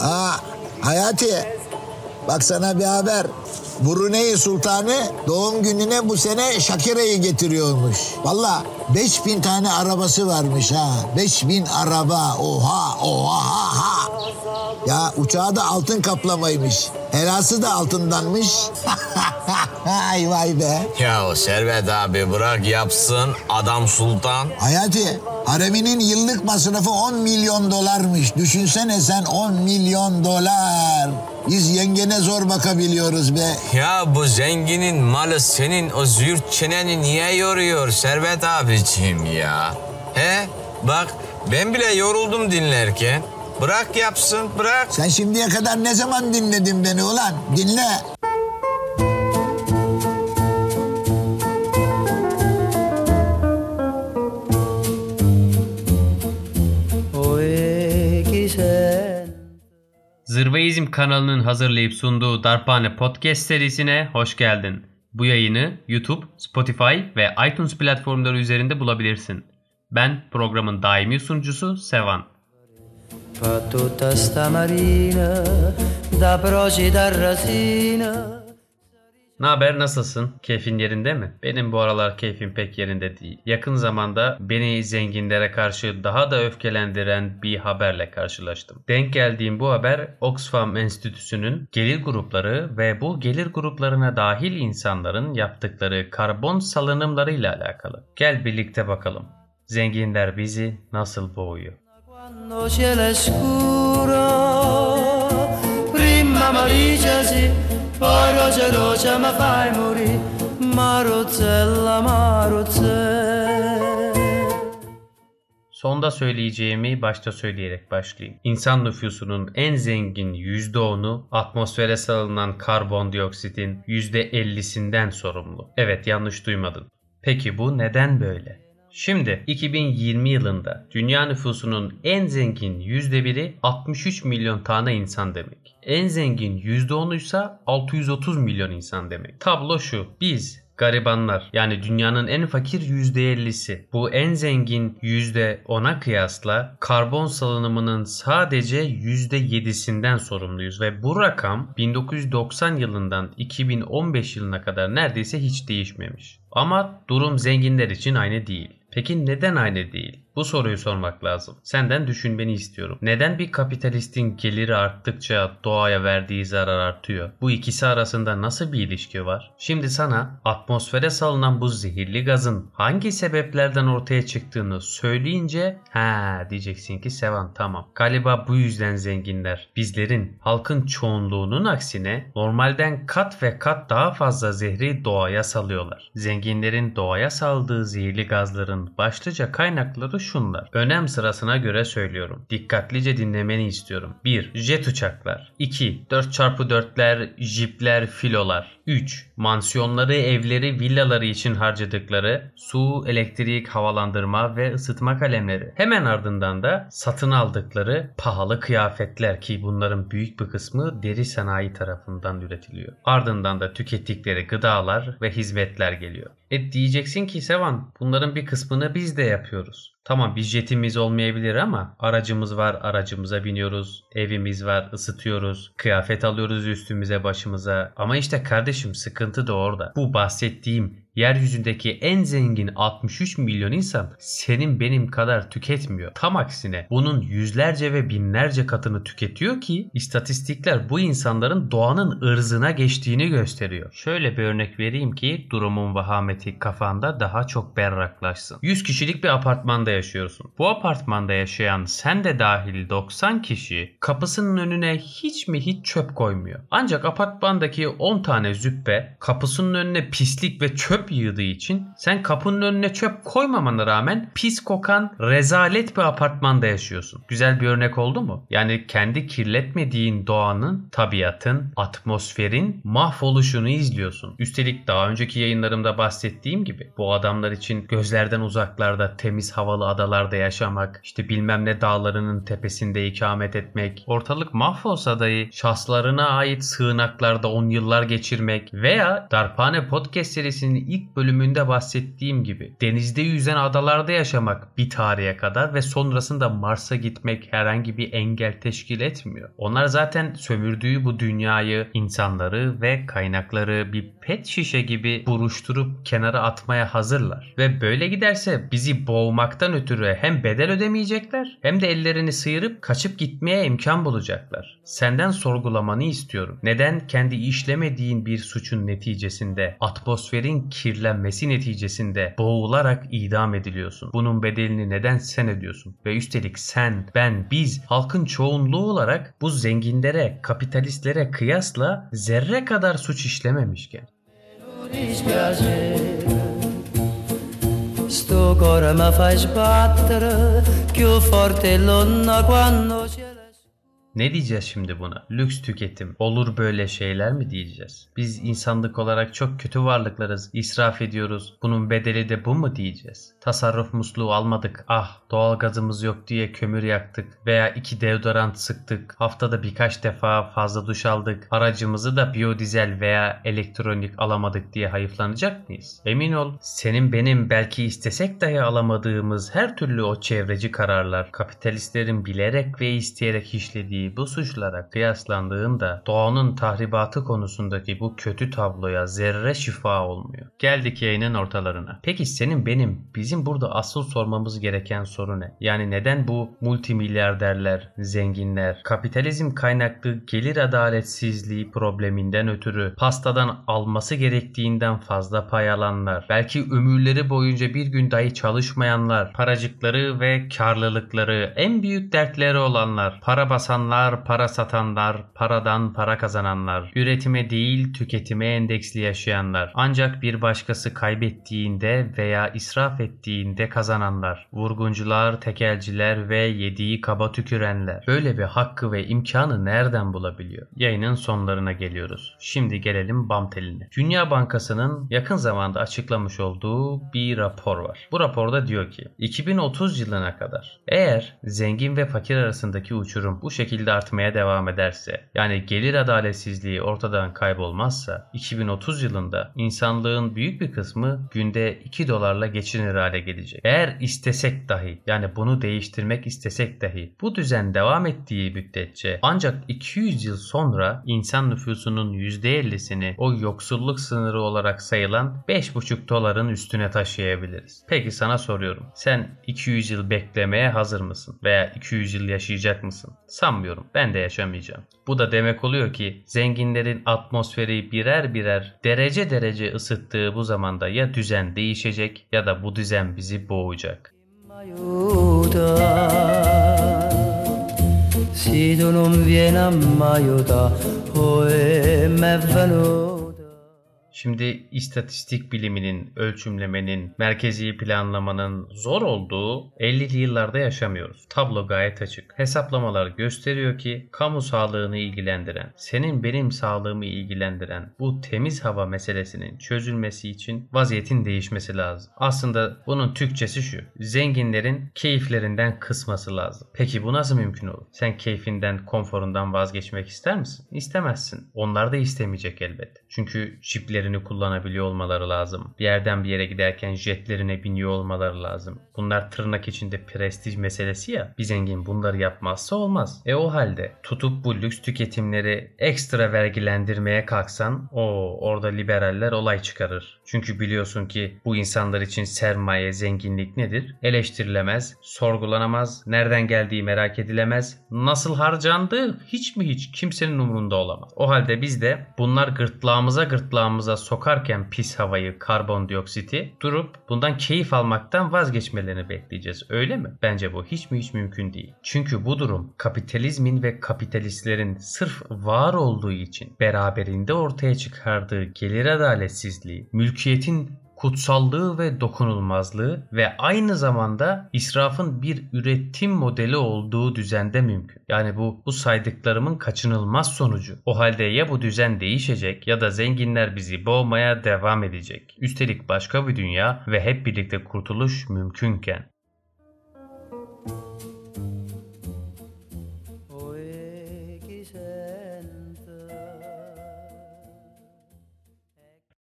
Aa, Hayati. Bak sana bir haber. Brunei Sultanı doğum gününe bu sene Shakira'yı getiriyormuş. Valla 5000 tane arabası varmış ha. 5000 araba. Oha oha ha ha. Ya uçağı da altın kaplamaymış. Helası da altındanmış. Ay vay be. Ya o Servet abi bırak yapsın adam sultan. Hayati, hareminin yıllık masrafı 10 milyon dolarmış. Düşünsene sen 10 milyon dolar. Biz yengene zor bakabiliyoruz be. Ya bu zenginin malı senin o züğürt çeneni niye yoruyor Servet abiciğim ya? He bak ben bile yoruldum dinlerken. Bırak yapsın bırak. Sen şimdiye kadar ne zaman dinledin beni ulan? Dinle. Zırvaizm kanalının hazırlayıp sunduğu Darphane Podcast serisine hoş geldin. Bu yayını YouTube, Spotify ve iTunes platformları üzerinde bulabilirsin. Ben programın daimi sunucusu Sevan. Fa tutta sta marina da procida rasina Ne haber nasılsın? Keyfin yerinde mi? Benim bu aralar keyfim pek yerinde değil. Yakın zamanda beni zenginlere karşı daha da öfkelendiren bir haberle karşılaştım. Denk geldiğim bu haber Oxfam Enstitüsü'nün gelir grupları ve bu gelir gruplarına dahil insanların yaptıkları karbon salınımlarıyla alakalı. Gel birlikte bakalım. Zenginler bizi nasıl boğuyor? Quando cielo Sonda söyleyeceğimi başta söyleyerek başlayayım. İnsan nüfusunun en zengin %10'u atmosfere salınan karbondioksitin %50'sinden sorumlu. Evet yanlış duymadın. Peki bu neden böyle? Şimdi 2020 yılında dünya nüfusunun en zengin %1'i 63 milyon tane insan demek. En zengin %10'u ise 630 milyon insan demek. Tablo şu. Biz garibanlar yani dünyanın en fakir %50'si. Bu en zengin %10'a kıyasla karbon salınımının sadece %7'sinden sorumluyuz ve bu rakam 1990 yılından 2015 yılına kadar neredeyse hiç değişmemiş. Ama durum zenginler için aynı değil. Peki neden aynı değil? Bu soruyu sormak lazım. Senden düşünmeni istiyorum. Neden bir kapitalistin geliri arttıkça doğaya verdiği zarar artıyor? Bu ikisi arasında nasıl bir ilişki var? Şimdi sana atmosfere salınan bu zehirli gazın hangi sebeplerden ortaya çıktığını söyleyince ha diyeceksin ki Sevan tamam. Galiba bu yüzden zenginler bizlerin halkın çoğunluğunun aksine normalden kat ve kat daha fazla zehri doğaya salıyorlar. Zenginlerin doğaya saldığı zehirli gazların başlıca kaynakları şunlar. Önem sırasına göre söylüyorum. Dikkatlice dinlemeni istiyorum. 1. Jet uçaklar. 2. 4x4'ler, jipler, filolar. 3. Mansiyonları, evleri, villaları için harcadıkları su, elektrik, havalandırma ve ısıtma kalemleri. Hemen ardından da satın aldıkları pahalı kıyafetler ki bunların büyük bir kısmı deri sanayi tarafından üretiliyor. Ardından da tükettikleri gıdalar ve hizmetler geliyor. E diyeceksin ki Sevan bunların bir kısmını biz de yapıyoruz. Tamam bir jetimiz olmayabilir ama aracımız var aracımıza biniyoruz. Evimiz var ısıtıyoruz. Kıyafet alıyoruz üstümüze başımıza. Ama işte kardeşim sıkıntı da orada. Bu bahsettiğim yeryüzündeki en zengin 63 milyon insan senin benim kadar tüketmiyor. Tam aksine bunun yüzlerce ve binlerce katını tüketiyor ki istatistikler bu insanların doğanın ırzına geçtiğini gösteriyor. Şöyle bir örnek vereyim ki durumun vahameti kafanda daha çok berraklaşsın. 100 kişilik bir apartmanda yaşıyorsun. Bu apartmanda yaşayan sen de dahil 90 kişi kapısının önüne hiç mi hiç çöp koymuyor. Ancak apartmandaki 10 tane züppe kapısının önüne pislik ve çöp yığdığı için sen kapının önüne çöp koymamana rağmen pis kokan rezalet bir apartmanda yaşıyorsun. Güzel bir örnek oldu mu? Yani kendi kirletmediğin doğanın, tabiatın, atmosferin mahvoluşunu izliyorsun. Üstelik daha önceki yayınlarımda bahsettiğim gibi bu adamlar için gözlerden uzaklarda temiz havalı adalarda yaşamak, işte bilmem ne dağlarının tepesinde ikamet etmek, ortalık mahvolsa dahi şahslarına ait sığınaklarda 10 yıllar geçirmek veya Darphane Podcast serisinin ilk bölümünde bahsettiğim gibi denizde yüzen adalarda yaşamak bir tarihe kadar ve sonrasında Mars'a gitmek herhangi bir engel teşkil etmiyor. Onlar zaten sömürdüğü bu dünyayı, insanları ve kaynakları bir pet şişe gibi buruşturup kenara atmaya hazırlar. Ve böyle giderse bizi boğmaktan ötürü hem bedel ödemeyecekler hem de ellerini sıyırıp kaçıp gitmeye imkan bulacaklar. Senden sorgulamanı istiyorum. Neden kendi işlemediğin bir suçun neticesinde, atmosferin kirlenmesi neticesinde boğularak idam ediliyorsun? Bunun bedelini neden sen ödüyorsun? Ve üstelik sen, ben, biz halkın çoğunluğu olarak bu zenginlere, kapitalistlere kıyasla zerre kadar suç işlememişken. sto cuore mi fai sbattere più forte l'onna quando c'è Ne diyeceğiz şimdi buna? Lüks tüketim. Olur böyle şeyler mi diyeceğiz? Biz insanlık olarak çok kötü varlıklarız. İsraf ediyoruz. Bunun bedeli de bu mu diyeceğiz? Tasarruf musluğu almadık. Ah doğalgazımız yok diye kömür yaktık. Veya iki deodorant sıktık. Haftada birkaç defa fazla duş aldık. Aracımızı da biyodizel veya elektronik alamadık diye hayıflanacak mıyız? Emin ol senin benim belki istesek dahi alamadığımız her türlü o çevreci kararlar kapitalistlerin bilerek ve isteyerek işlediği bu suçlara kıyaslandığında doğanın tahribatı konusundaki bu kötü tabloya zerre şifa olmuyor. Geldik yayının ortalarına. Peki senin benim bizim burada asıl sormamız gereken soru ne? Yani neden bu multimilyarderler, zenginler, kapitalizm kaynaklı gelir adaletsizliği probleminden ötürü pastadan alması gerektiğinden fazla pay alanlar, belki ömürleri boyunca bir gün dahi çalışmayanlar, paracıkları ve karlılıkları, en büyük dertleri olanlar, para basanlar, para satanlar, paradan para kazananlar, üretime değil tüketime endeksli yaşayanlar, ancak bir başkası kaybettiğinde veya israf ettiğinde kazananlar, vurguncular, tekelciler ve yediği kaba tükürenler. Böyle bir hakkı ve imkanı nereden bulabiliyor? Yayının sonlarına geliyoruz. Şimdi gelelim BAM teline. Dünya Bankası'nın yakın zamanda açıklamış olduğu bir rapor var. Bu raporda diyor ki 2030 yılına kadar eğer zengin ve fakir arasındaki uçurum bu şekilde artmaya devam ederse yani gelir adaletsizliği ortadan kaybolmazsa 2030 yılında insanlığın büyük bir kısmı günde 2 dolarla geçinir hale gelecek. Eğer istesek dahi yani bunu değiştirmek istesek dahi bu düzen devam ettiği müddetçe ancak 200 yıl sonra insan nüfusunun %50'sini o yoksulluk sınırı olarak sayılan 5,5 doların üstüne taşıyabiliriz. Peki sana soruyorum. Sen 200 yıl beklemeye hazır mısın? Veya 200 yıl yaşayacak mısın? Sanmıyorum. Ben de yaşamayacağım. Bu da demek oluyor ki zenginlerin atmosferi birer birer derece derece ısıttığı bu zamanda ya düzen değişecek ya da bu düzen bizi boğacak. se tu non vieni a m'aiuta oh m'è venuta Şimdi istatistik biliminin, ölçümlemenin, merkezi planlamanın zor olduğu 50'li yıllarda yaşamıyoruz. Tablo gayet açık. Hesaplamalar gösteriyor ki kamu sağlığını ilgilendiren, senin benim sağlığımı ilgilendiren bu temiz hava meselesinin çözülmesi için vaziyetin değişmesi lazım. Aslında bunun Türkçesi şu. Zenginlerin keyiflerinden kısması lazım. Peki bu nasıl mümkün olur? Sen keyfinden, konforundan vazgeçmek ister misin? İstemezsin. Onlar da istemeyecek elbet. Çünkü çiplerini kullanabiliyor olmaları lazım. Bir yerden bir yere giderken jetlerine biniyor olmaları lazım. Bunlar tırnak içinde prestij meselesi ya. Bir zengin bunları yapmazsa olmaz. E o halde tutup bu lüks tüketimleri ekstra vergilendirmeye kalksan o orada liberaller olay çıkarır. Çünkü biliyorsun ki bu insanlar için sermaye, zenginlik nedir? Eleştirilemez, sorgulanamaz, nereden geldiği merak edilemez, nasıl harcandığı hiç mi hiç kimsenin umurunda olamaz. O halde biz de bunlar gırtlağımıza gırtlağımıza sokarken pis havayı, karbondioksiti durup bundan keyif almaktan vazgeçmelerini bekleyeceğiz. Öyle mi? Bence bu hiç mi hiç mümkün değil. Çünkü bu durum kapitalizmin ve kapitalistlerin sırf var olduğu için beraberinde ortaya çıkardığı gelir adaletsizliği, mülkiyetin kutsallığı ve dokunulmazlığı ve aynı zamanda israfın bir üretim modeli olduğu düzende mümkün. Yani bu bu saydıklarımın kaçınılmaz sonucu. O halde ya bu düzen değişecek ya da zenginler bizi boğmaya devam edecek. Üstelik başka bir dünya ve hep birlikte kurtuluş mümkünken.